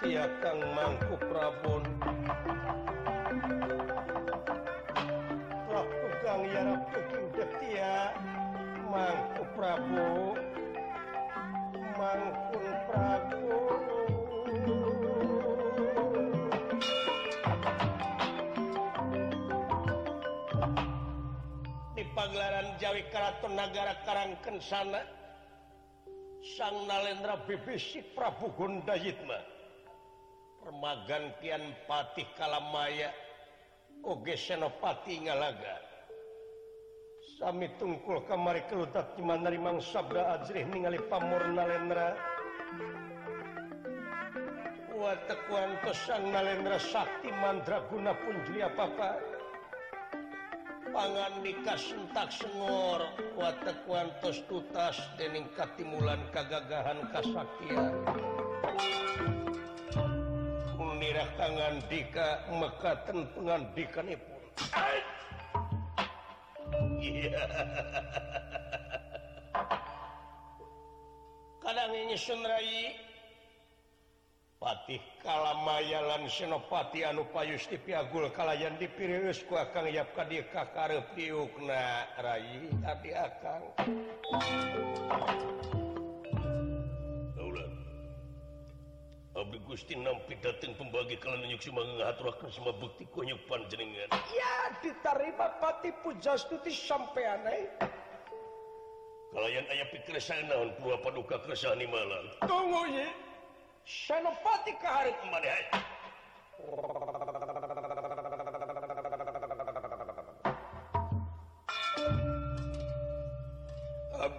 ketia Kang mangku Prabon. Tukang Yarab kuking ketia mangku Prabu. Mangkun Prabu. Di pagelaran Jawi Keraton Nagara Karangkensana Sang Nalendra BBC Prabu Gondayitma magan Kian Patih Kalamaya Oge Senopati ngalaga. Sami tungkul kamari kelutat Cimanrimang Sabda Ajrih ningali pamur nalendra. Watekuan kesang Nalendra Sakti Mandra guna pun apa-apa Pangan nikah sentak sengor Watekuan tos tutas Dening katimulan kagagahan kasaktian tangan dika mekaten pengandikanipun kadang ini sunrai Patih kalamayalan Senopati anu payusti Piagul kalayan dipirius ku akang yap kadi kakarep diukna rai hati akang. Abdi Gusti nampi datang pembagi kalian nyuk semua ngaturakan semua bukti kunyupan panjenengan. Ya, ditarima pati pujastuti sampai aneh. Kalian ayah pikir saya naon pura paduka kersah ni malam. Tunggu ye. Senopati kahari kemana? Eh?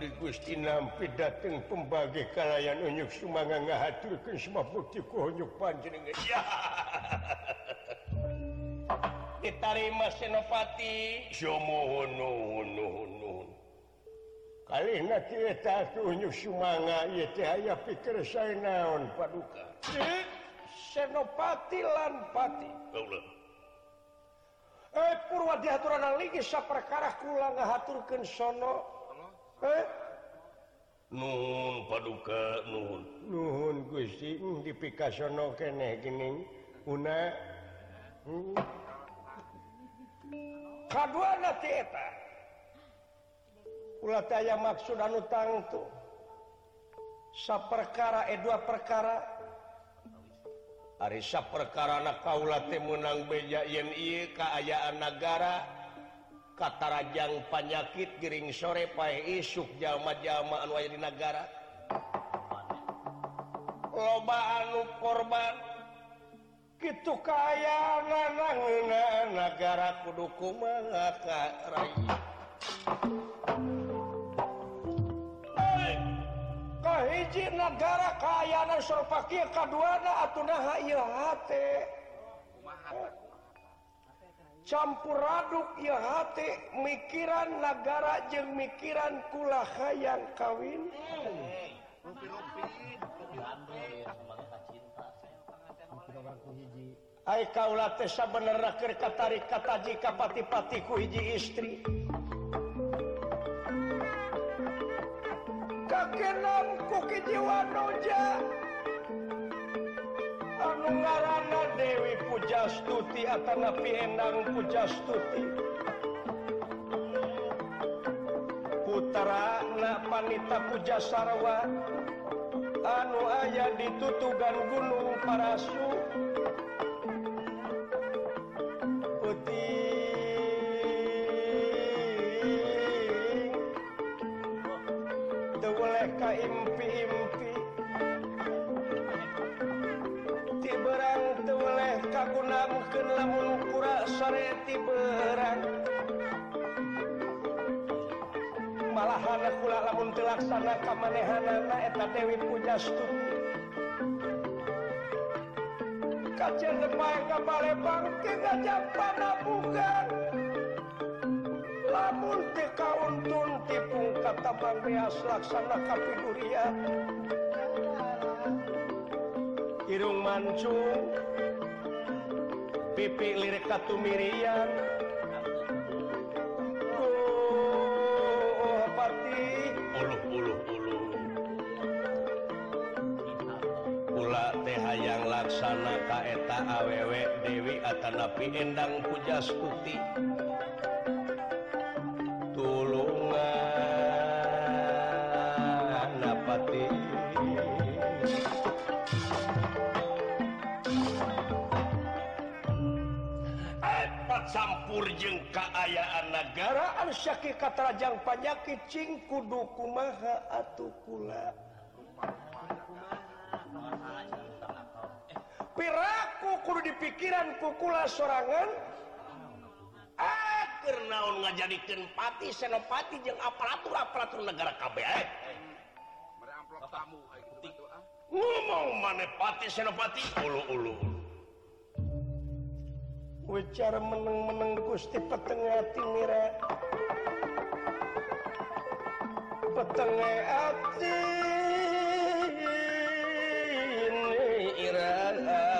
Abdi Gusti nampi dateng pembagi kalayan unyuk sumanga ngahaturkeun semua bukti ku unyuk panjenengan. Ya. Ditarima Senopati. Sumuhun nuhun nuhun nuhun. Kali nanti kieu unyuk sumanga ieu teh aya pikir saya naon paduka. Eh? Senopati lan pati. Ulah. Eh, purwa diaturan lagi saperkara kula ngahaturkeun sono Eh? nun paduka nun nuhun Gusti dipikasono keneh gini una. Hmm. kaduana eta. Ulah taya aya maksud anu tangtu saperkara eh dua perkara. Ari saperkara na kaula teh meunang beja yen ieu kaayaan nagara. katarajang panyakit Giring sore pae isuk jalma-jalmaan way di negara loba anu korban gitu kaya negara kuduku ka rakyat kahiji negara kayana surpakia kaduana atuh naha ieu hate. campur aduk ya hati mikiran negara jeng mikiran kula hayang kawin. Hai kaula tesa bener keur katarik kata jika pati-pati ku hiji istri. Kakenan ku kijiwa noja Pangarana Dewi Pujastuti Atanapi Pienang Pujastuti Putarana Panita Puja Sarwa Anu aya ditutugan Gunung Parasu. telaksana kamanehanana eta Dewi Pujastu kajian lemah kabare bangke gajah panabukan lamun tekauntun tipung kata beas laksana kapiduria irung mancung pipi lirik katumirian tanapi endang pujastuti tulunganpati campur jeng keayaan negara Syaki Katarajang panyakit Cing kudu kumaha atau pula. Pira kudu di pikiran kukula sorangan. Akhir naon ngajadikan pati senopati jeung aparatur aparatur negara KB eh. ngomong mana pati senopati ulu ulu Wicara meneng-meneng Gusti peteng hati mira. Peteng hati ini irah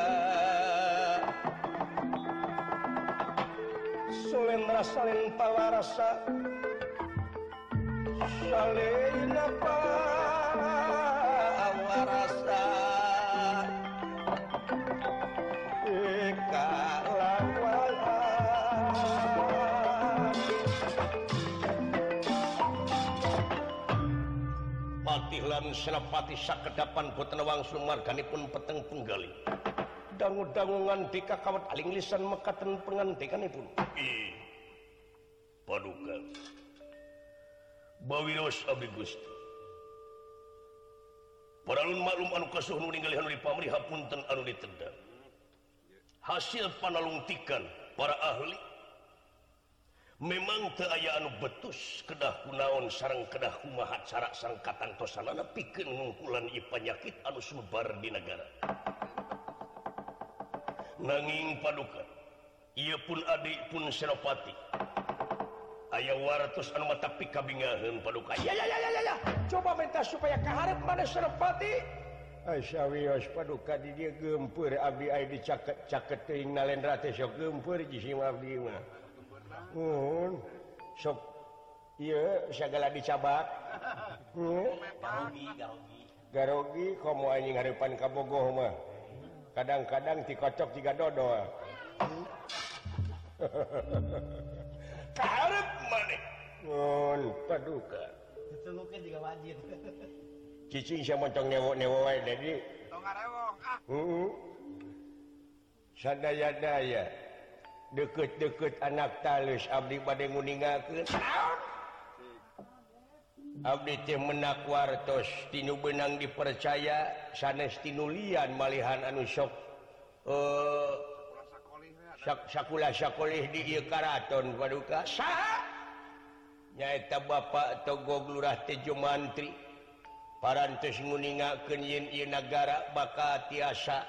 saling palarasa saling apa awarasa Patilan senapati sakedapan botenawang sumarganipun peteng penggali. Dangu-dangungan dika kawat aling lisan mekaten pengantikanipun. Ih, hasil panalungtikan para ahli memang keayaan betus kedah kunaon sarang kedah kumaha cara sangkatan tosanana pikeun ngungkulan ieu panyakit anu sumebar di negara nanging paduka ieu pun adik pun senopati aya waratus anu tapi kabingahan paduka. Ya ya ya ya ya coba minta supaya kaharep mana serpati Aisyah paduka di dia gempur abdi ai dicaket caket teuing nalendra teh sok gempur jisim abdi mah. Mun sok ieu sagala dicabak garogi garogi. Komo anjing harepan kabogoh mah. Kadang-kadang dikocok tiga dodo Hehehe. paduka. Ah. Sadaya-daya. Deket-deket anak talus Abdi badai meninggalkan Abdi menak menakwartos Tinu benang dipercaya sanes tinulian malihan anu sok eh, sakula sakolih di Karaton paduka. Saat nyaeta Bapak Togog Lurah Tejo Mantri parantes nguningakeun yin ieu nagara bakal tiasa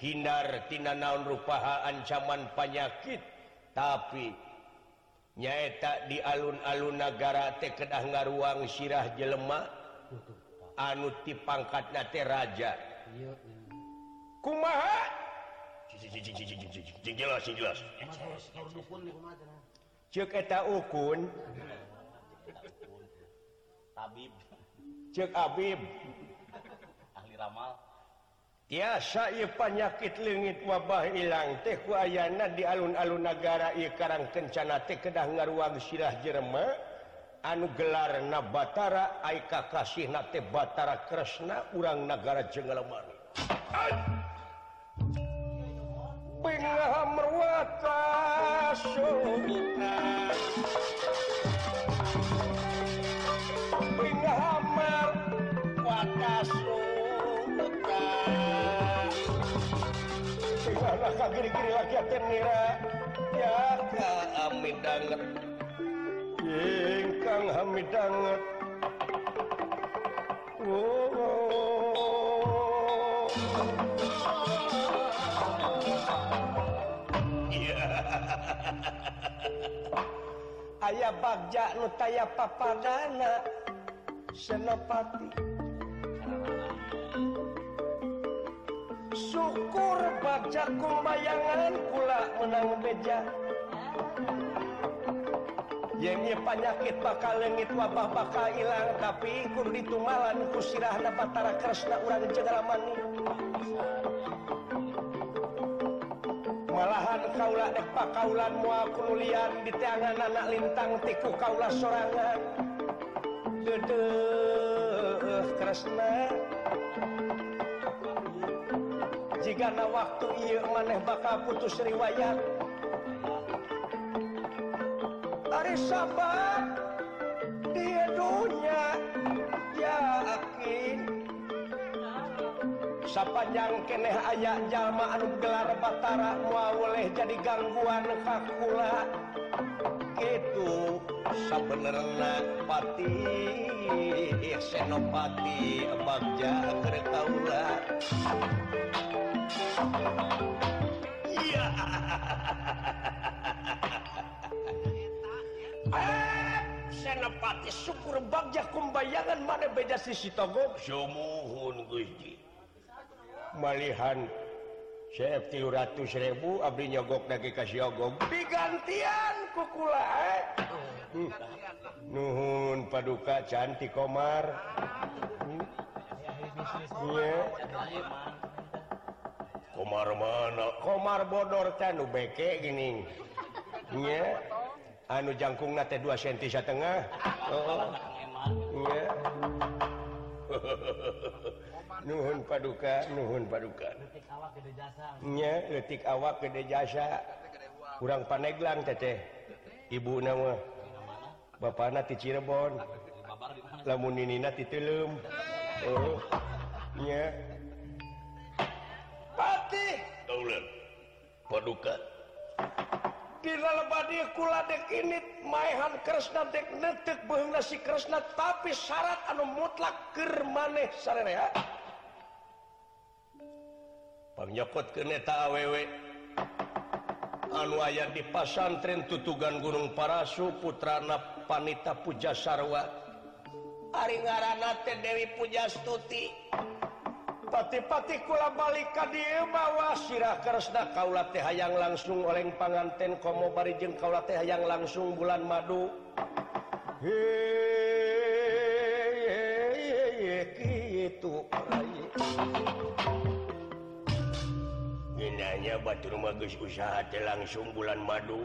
hindar tina naon rupaha ancaman panyakit. Tapi nyaeta di alun-alun nagara teh kedah ngaruang sirah jelema anu ti pangkatna nate raja. Kumaha? Jelas jelas. Cek eta ukun. tabib. Cek Abib. Ahli ramal. Biasa penyakit legit wabah hilang. Tehku ayana di alun-alun negara karang Kencana teh kedah ngaruang Sirah jerema. Anu gelar na Batara Aika kasih nate Batara Kresna urang negara jenggalemani merwata kiri-kiri lagi atin nira ya ka amidanget ingkang amidanget oh, oh. ayah bagja nu taya papadana senopati syukur baca kumbayangan pula menang beja panyakit bakal legit wabah bakal hilang tapi kur ditumalan kusirah Batara Kresna ulang jeman malahan Kaula Pak kaulan muaulian di tangan anak lintang tiku Kaula sorangan. Kresna karena waktu ia maneh bakal putus riwayat. Dari siapa di dunia yakin sepanjang keneh ayak jalma anu gelar batara mau oleh jadi gangguan kakula. Itu sebenarnya pati senopati bagja ular. senapati syukur Bagja kumbayangan mana beda sisi togok malihan ratus.000 Abdi nyogok lagi kasihgok digantian kukula eh? hmm. Nuhun paduka cantik Komar hmm. hmm. Komar mana Komar bodor tanu beke gini yeah. anu jangkung nate 2 cm setengah oh. yeah. nuhun paduka nuhun padukatik awak gede jasa kurang paneglang teteh ibu nama Bapak na Cirebon lamun Nina tilum oh. yeah. paduka Krishna si Kresna tapi syarat anu mutlak maneh penyokot keneta aww anu aya di pasantren tutugan Gunung Parasu putrana Panita Puja Sarwa Ari ngaranate Dewi Pujastuti. pati-pati kula balik ka dibawa sirah karesna kaula teh hayang langsung oleng panganten komo barijeng kaula teh hayang langsung bulan madu. Gitu Ginanya batu rumah geus usaha teh langsung bulan madu.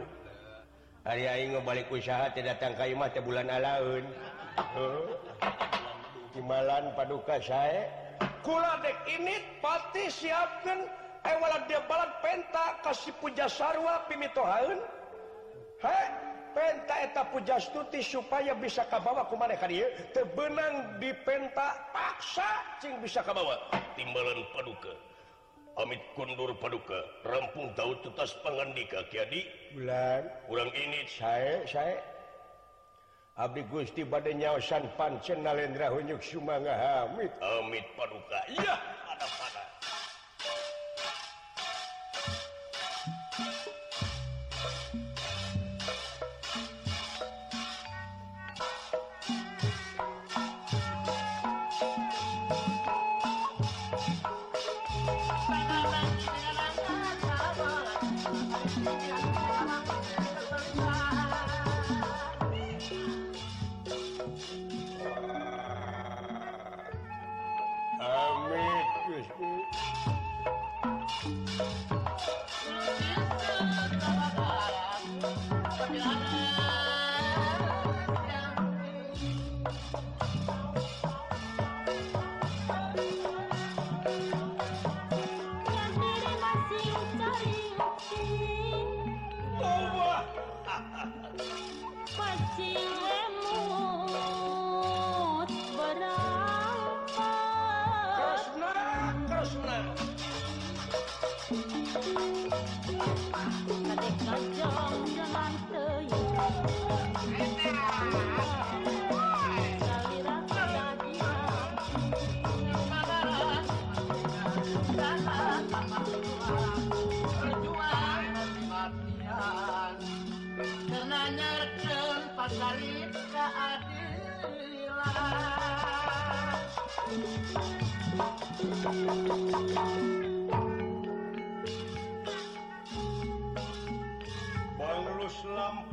Hari aing balik usaha teh datang ka imah teh bulan alaun Kimalan paduka saya dek ini pati siapkan eh, ewala dia balat penta kasih puja sarwa pimitohaun he penta eta puja stuti supaya bisa kabawa kumaneh ka dieu teu beunang di penta paksa cing bisa kabawa. Timbalan paduka. Amit kundur paduka. Rampung tahu tutas pangandika kiadi. Bulan. Kurang ini saya saya Abdi Gusti badai nyawasan pancen nalendra hunyuk sumanga hamid. Amit paduka. Iya, ada.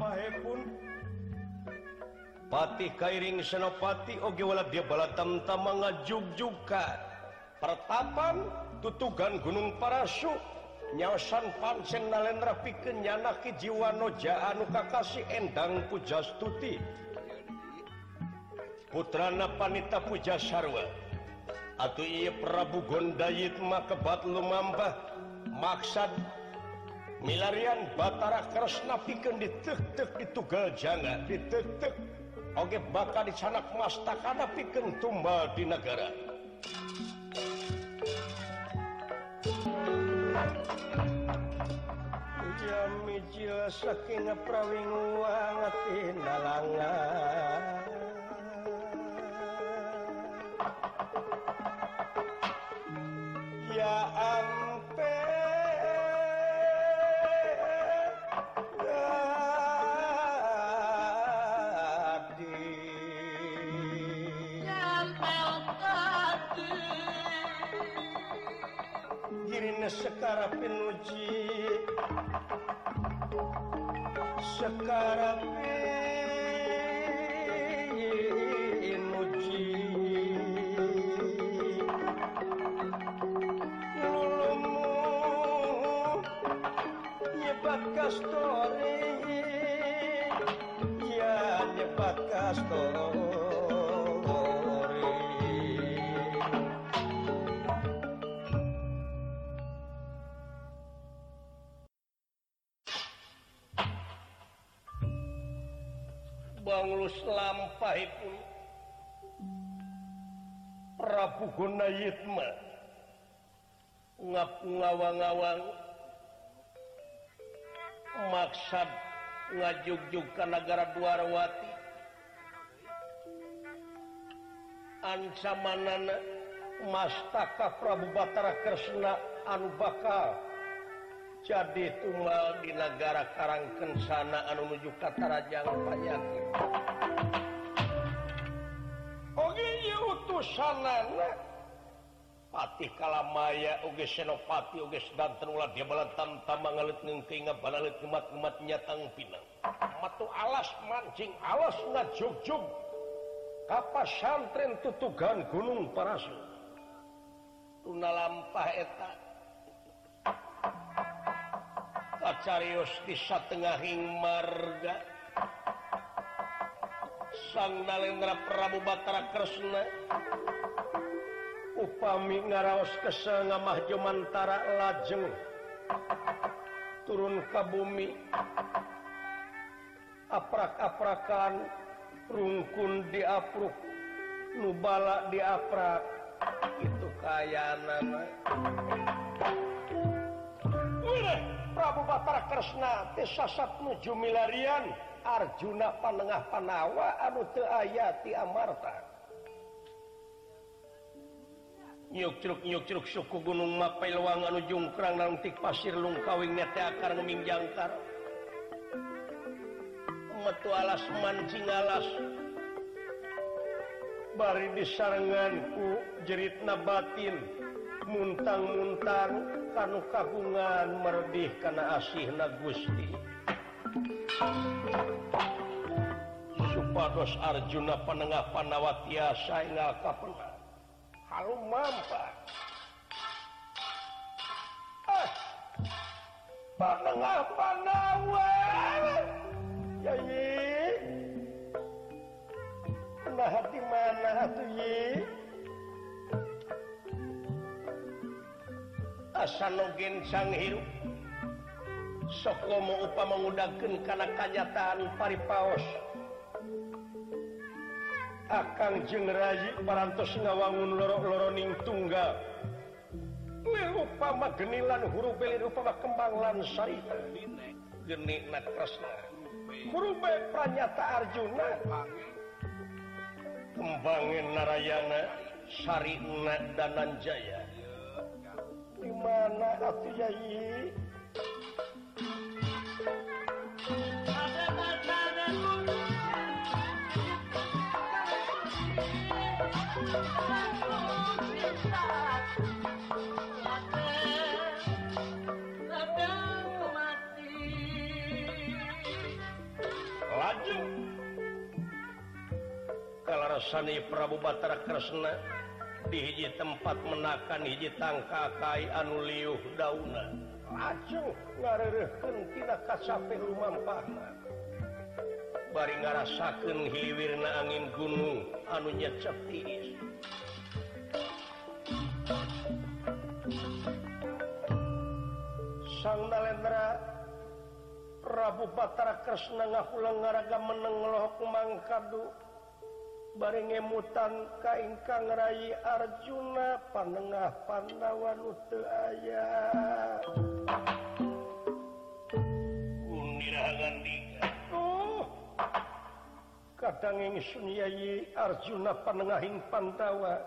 mahepun Patih Kairing Senopati Oge wala dia balatam tamtama ngajugjukan Pertapan tutugan Gunung Parasu. Nyasan pancen nalendra pikeun nyana ki jiwa noja anu kakasih Endang Pujastuti. Putra Panita Puja Sarwa atuh ieu Prabu Gondayit mah kebat lumampah maksad milarian Batara Kresna piken ditek-tek ditugal jangan ditek-tek Oge bakal dicanak mastakana piken tumbal di negara. Jami jil sakina prawing wangati nalangan Ya Allah Kastori, ya nyebat kastori. kuitma ngawang-awang maksad ngajugjug negara duarawati ancamanana mastaka Prabu Batara Kresna anu bakal. Jadi tunggal di negara Karangkensana anu menuju Katarajang Panyaki Patih kalamaya Oge Senopati Oge dantenlah dia balatam tambah ngalit ngengkinga balalit ngemat ngemat nyatang pinang. Matu alas mancing alas na jog-jog. Kapas santren tutugan gunung parasu. Tuna lampah eta. Kacarios di satengahing marga. sang Nalendra Prabu Batara Kresna. Upami ngaraos kesengamah Jumantara lajeng. Turun ke bumi. Aprak-aprakan rungkun diapruk nubala diaprak. Itu kaya nama Prabu Batara Kresna tesasat nuju milarian. Arjuna Panengah Panawa anu teu aya ti Amartanyuk suku Gunung Mapai Luangan jungkrang nanti pasir lungkawing nete akar ngeming jangkar. metu alas mancing alas. Bari disarenganku jerit nabatin muntang-muntang kanu kagungan merdih karena asih na Gusti. supados Arjuna penengah tiasa saingal kapenang halum mampat ah. Penengah Panawat yai nah di mana tuh ye asanogen sang hirup. sok mau upa menggunakan karena kanyatan paripaos akan jengraji parantos ngawangun loro-loroning tunggal. Upama genilan huruf belir upama kembang lansari geni na kresna. Huruf pranyata arjuna. Kembangin narayana sari na dananjaya. Di mana atuh yai? Sani Prabu Batara Kresna. Dihiji tempat menakan hiji tangka Kai anu liuh dauna. Acuh tina kacape lumampahna. Bari ngarasakeun hiwirna angin gunung anu nyecep tiis. Sang Nalendra Prabu Batara Kresna ngahuleng ngaraga meneng lohok mangkadu barenge mutan kaingkang Rai Arjuna panengah Pandawan teu aya. Oh. kadang Sunyayi Arjuna panengahing Pandawa.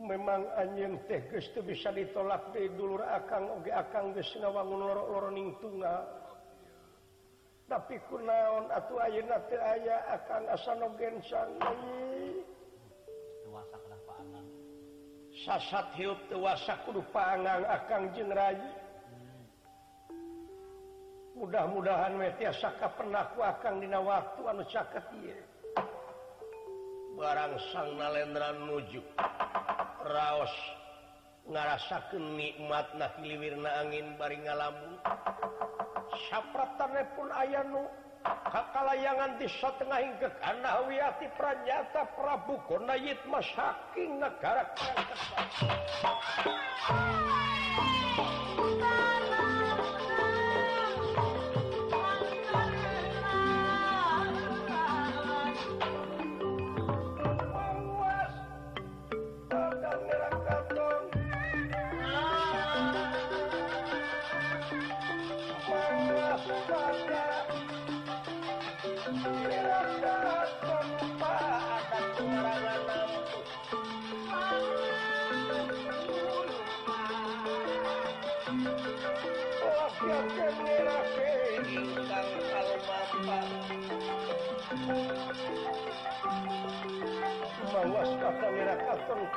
Memang anjing teh gestu bisa ditolak di dulur akang oge akang geus ngawangun loro-loroning tunggal. tapi kunaon atau ayeuna teh aya akan asanogen sangei. Dewasa sasat hiup kudu paangang akang jeung rayi. Mudah-mudahan we tiasa kapenak ku akang dina waktu anu caket ieu. Barang sang nalendra nuju. Raos. ngarasakan nikmat naliwirna angin baring ngalamu sapprataneh pun aya nu kakalayangan di setengah hingga karena witi pranyata Prabu Konait masaking negara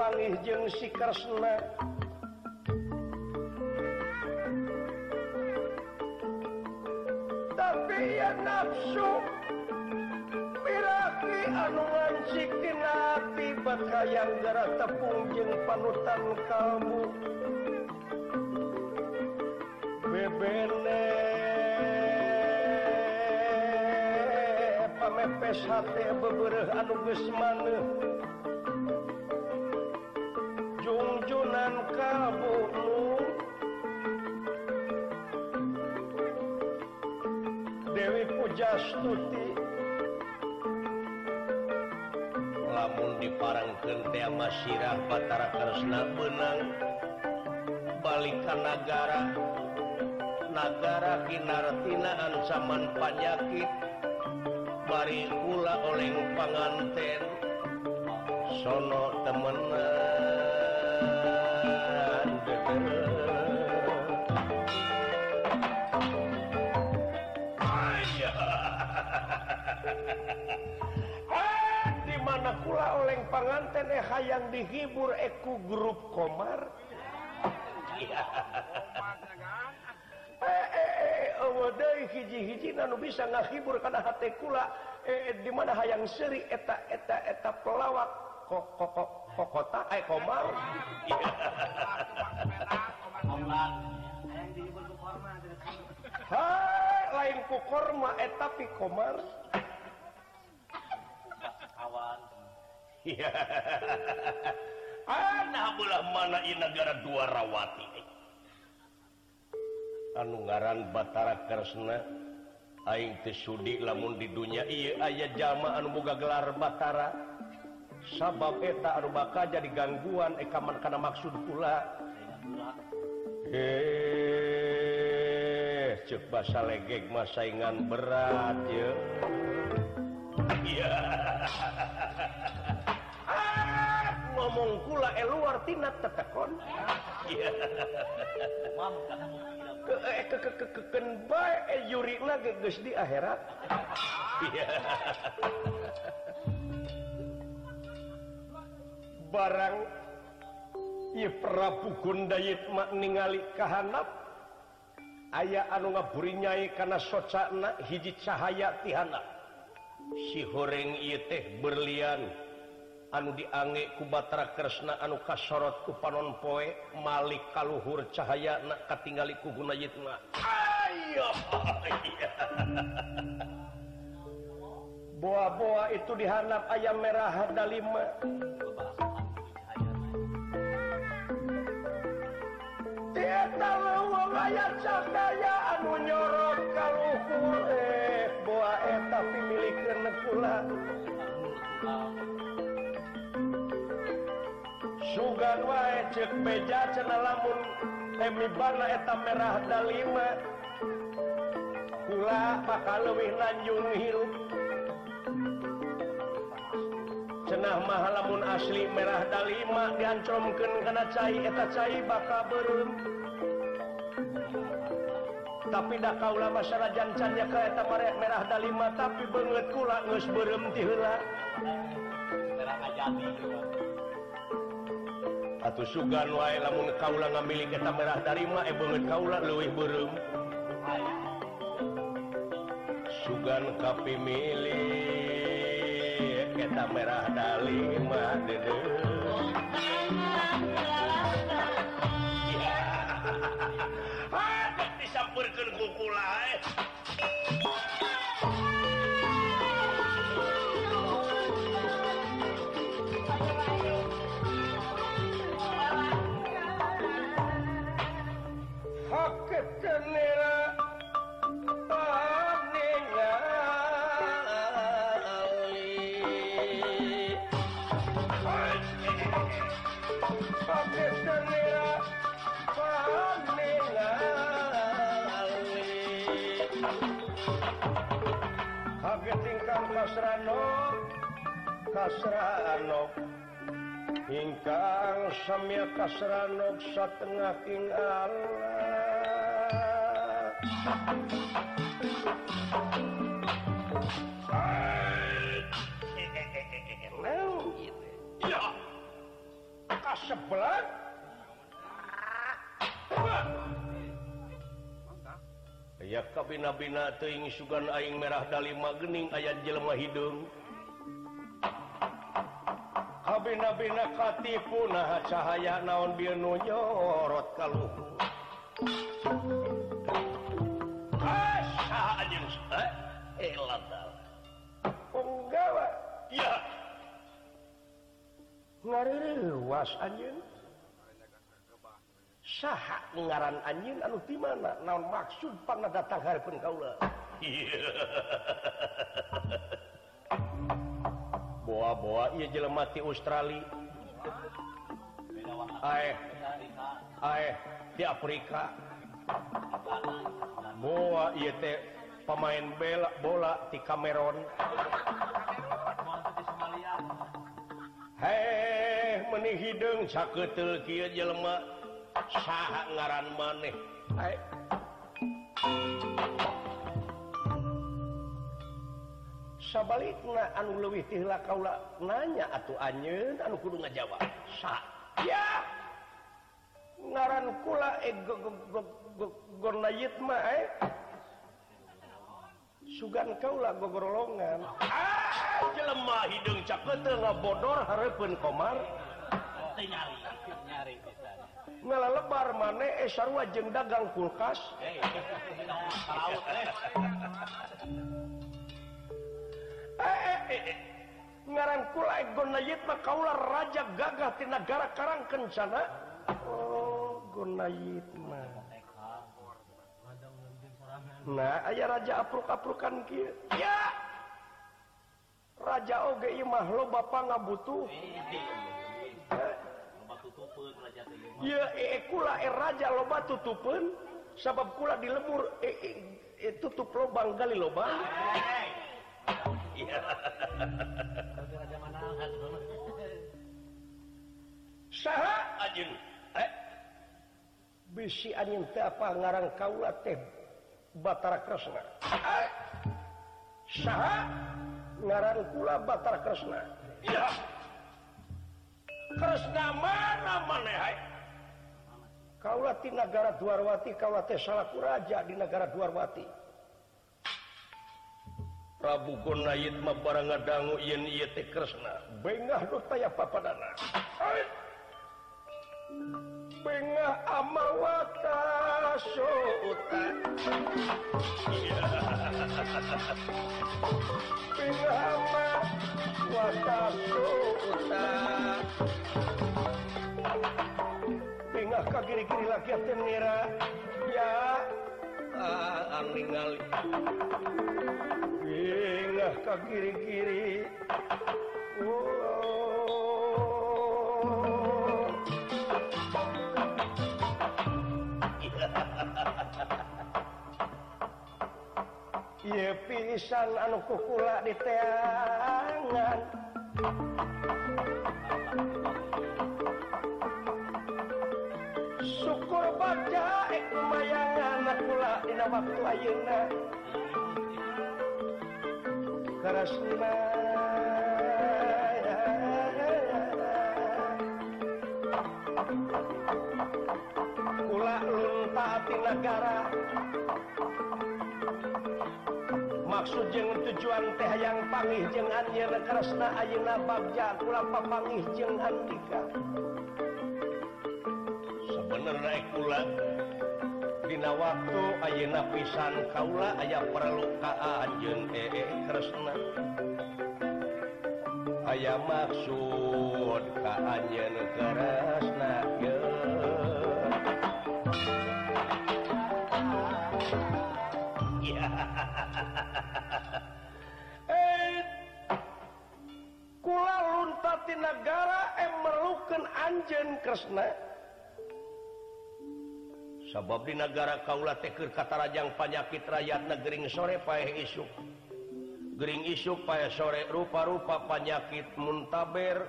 panggih jeung si Kresna tapi ya nafsu piraki anu ngancik napi bakayang gara tepung jeung panutan kamu. Bebene pamepes hate beberapa anu geus maneh. Astuti lamun diparangkeun Parang Kente Masirah Batara Kresna benang balikan negara negara kinartina ancaman panyakit bari pula oleh panganten. Sono temenan Ah, di mana pula oleng panganten eh hayang dihibur eh, eku grup Komar? Eh, eh, hiji-hiji bisa ngahibur karena hati kula. Eh, di mana hayang seri eta eta eta pelawak kok kok kok kota eh Komar? Lain ku korma eta pi Komar. anaklah mana negara duarawati anunggaran Batara Kresna Aing Sudi lamun di dunia. Aya ayah jamaan buka gelar Batara. Sabab eta Aduh jadi gangguan eh, ekaman karena maksud pula. Eh cek bahasa legek mas saingan berat ya ngomong pula eh, luar tina tetekon. Di akhirat. Barang Prabu Gundayit mak ningali kahanap aya anu ngaburinyai karena socana hiji cahaya tihana si horeng teh berlian. anu diange kubatra Kresna anu kasorot ku panon poe Malik kalluhur cahaya na katingali kugunaitna buah-boa itu dihanap ayam merah Hadalima cahaya anu nyorot kalluhur eh buah eta pimilikkula sugan wae cek meja cena lamun eh, emi bana eta merah dalima. Kula bakal leuwih lanjung hirup. Cenah mah lamun asli merah dalima diancomkeun kana cai eta cai bakal beureum tapi da kaula masalah jancannya ka eta merah merah dalima tapi banget kula geus beureum ti heula merah ajati atau sugan wae lamun kaula ngambil kita merah tarima eh banget kaula leuwih beureum sugan kapi milih kita merah dali mah dedeh ku Kasrano Kasrano ingkang samya Kasrano satengah King Allah Kaseblat ya kabina-bina teing sugan aing merah dalima gening ayat jelemah hidung. Kabina-bina katipu nah cahaya naon bieu nyorot ka luhur Asa anjeun eh elat Penggawa ya. Ngariwas anjeun. sah ngaran anjing anu di mana? Naon maksud pangna datang hareupeun kaula boa-boa ieu jelema ti Australia. Ae ae di Afrika. Boa ieu teh pemain bela bola ti Cameron heh meuni hideung sakeuteuh kieu jelema. sah ngaran maneh. Sabalik anu lebih tila kaula nanya atau anyen anu kudu ngajawab. Sa. Ya. Ngaran kula eh gor layit mah eh. Sugan kaula gogorolongan. Ah jelema hidung cakete ngabodor hareupeun komar. Nyari nyari. malah lebar maneh eh, esarwa jeng dagang kulkas. Eh, eh, Ngarangkul kaulah raja gagah di negara Karang Kencana. Oh gonait nah aya raja apruk-aprukan kieu. Ya! Raja oge imah lo bapak nggak butuh. Eh, eh, eh, raja loba tutupun sabab kula di lemur e, e, e, tutup lobang kali lobang bisi anjing teh apa ngarang kaula teh Batara Kresna? Saha? Ngarang kula Batara Kresna? Iya. Kresna mana manehai Kaulah di negara Dwarwati kaulah teh salaku raja di negara Dwarwati. Prabu Gonayit mah barang ngadangu yen ieu teh Kresna. Bengah nu taya papadana. Bengah amawata wata syutan Bengah ama wata syutan Bengah ka kiri-kiri lagi tenera Ya Ah, ningali. Bengah ka kiri-kiri oh. pilisan anu kukula di tangan syukur baca eh, ekmayangan kula dina waktu ayeuna karesna kula lunta ti negara. maksud jeng tujuan teh yang pangih jeng anjeun kresna ayeuna bagja ulah papangih jeung andika sebenarnya kula dina waktu ayeuna pisan kaula aya perlukaan jeung ee eh, kresna aya maksud ka anjeun kresna Batinagara emerlukan Anjen Kresna. Sabab di negara Kaula Tekir katarajang panyakit rakyat Gering sore pay isuk. Gering isuk pay sore rupa-rupa panyakit muntaber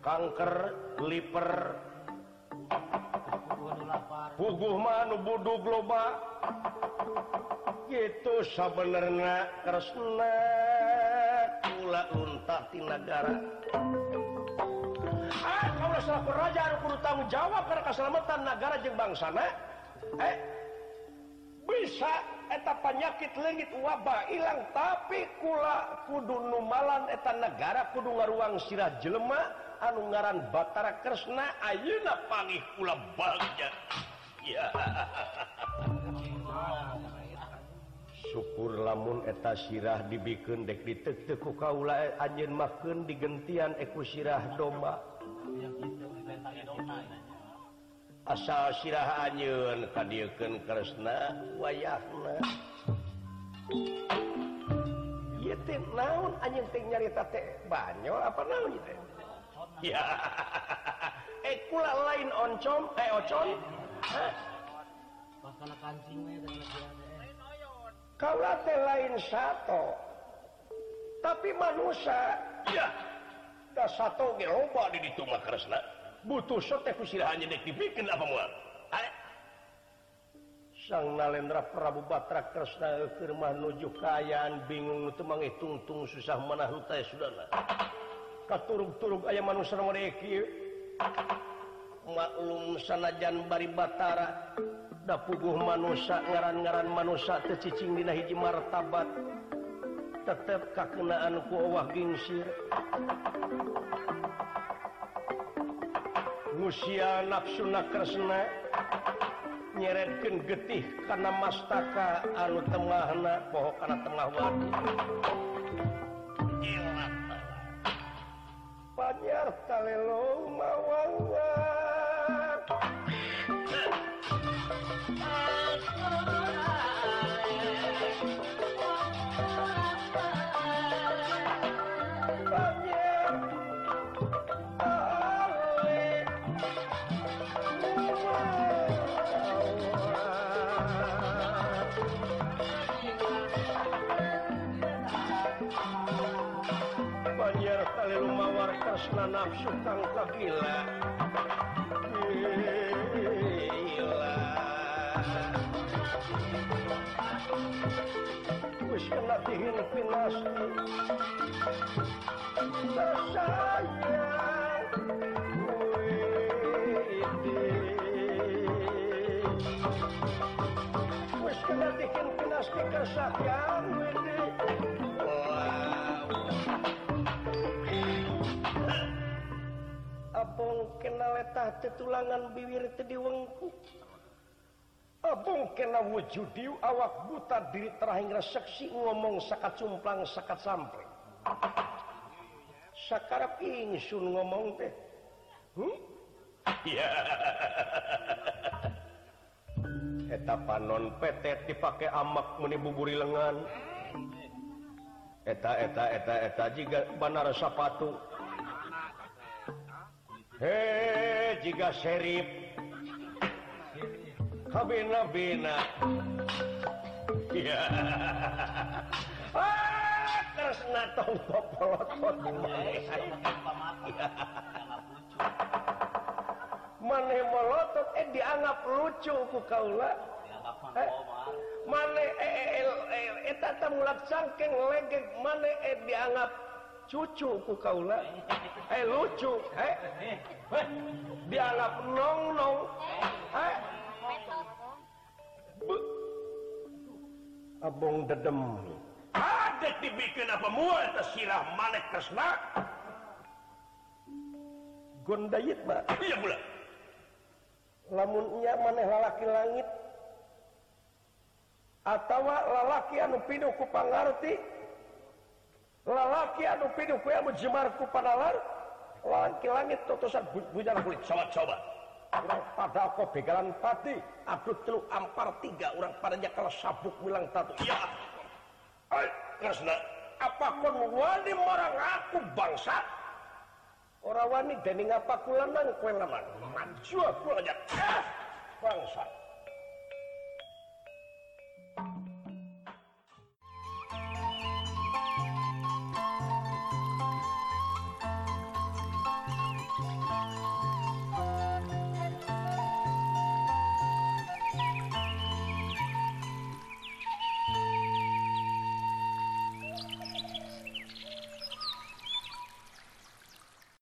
kanker liver puguh manu budu globa gitu sebenarnya Kresna. Kula untah di negara jahat kalau selaku raja anu kudu tanggung jawab karena keselamatan negara jeung bangsana. Eh bisa eta penyakit lengit wabah hilang tapi kula kudu numalan eta negara kudu ngaruang sirah jelema anu ngaran Batara Kresna ayeuna pangih kula bagja ya. Syukur lamun eta sirah dibikin dek ditetku kaula eh, anjin makan digentian eku sirah domba. asal sirah anyun kadieukeun kresna wayahna. Ieu teh naon anjeun teh nyarita teh? Banyol apa naon ieu teh? Ya. Eh kula lain oncom eh ocon. Pasana kancing we kaula teh lain sato. Tapi manusia ya. kita satu geroba di ditumah kresna. Butuh teh kusirahannya dek dibikin apa mual sang nalendra Prabu Batra Kresna firman nuju kayaan bingung itu mengitungtung susah manah teh sudana katurug-turug ayam manusia mereka maklum sanajan bari Batara da puguh manusia ngaran-ngaran manusia tecicing dina hiji martabat. tetap kakenaan kuwah gingsir. Musia nafsuna Kresna nyeretkan getih karena mastaka anu temahna pohon karena tengah wadi. karena nafsu tangkap gila. Latihin Wis kena dikin pinas dikasah ya wede Abong kenawetah tetulangan bibir tadi wengku Abong kena wujud diu awak buta diri terahing seksi ngomong sakat cumplang sakat sampai sakarap ingsun ngomong teh? Hmm? eta panon petet dipake amak menibuburi lengan. Eta eta eta eta jika banar sapatu. He jika serif Kabina-bina. Ya ah, Terus natong popolotot Mane melotot eh dianggap lucu ku kaula. Eh, mane eh, eh, eh, eh, eh, eh, eh, eh, eh, eh, eh, eh, eh, cucuku Kaula. Eh lucu eh. Dianggap nong nong eh. eh. Abong dedem ada dibikin apa mual tersilah manek kesna gondayit mbak iya pula. Lamun iya maneh lalaki langit atawa lalaki anu pinuh ku pangarti lalaki anu pinuh ku anu menjemar ku panalar langki langit totosan bujan kulit. Coba-coba orang pada kok begalan pati aduh celuk ampar tiga orang padanya kalau sabuk bilang tatu. Ya ay kresna apa kon wani marang aku bangsa? Orang wani dening apa kulanang kue lamang maju aku aja. Ah, bangsa.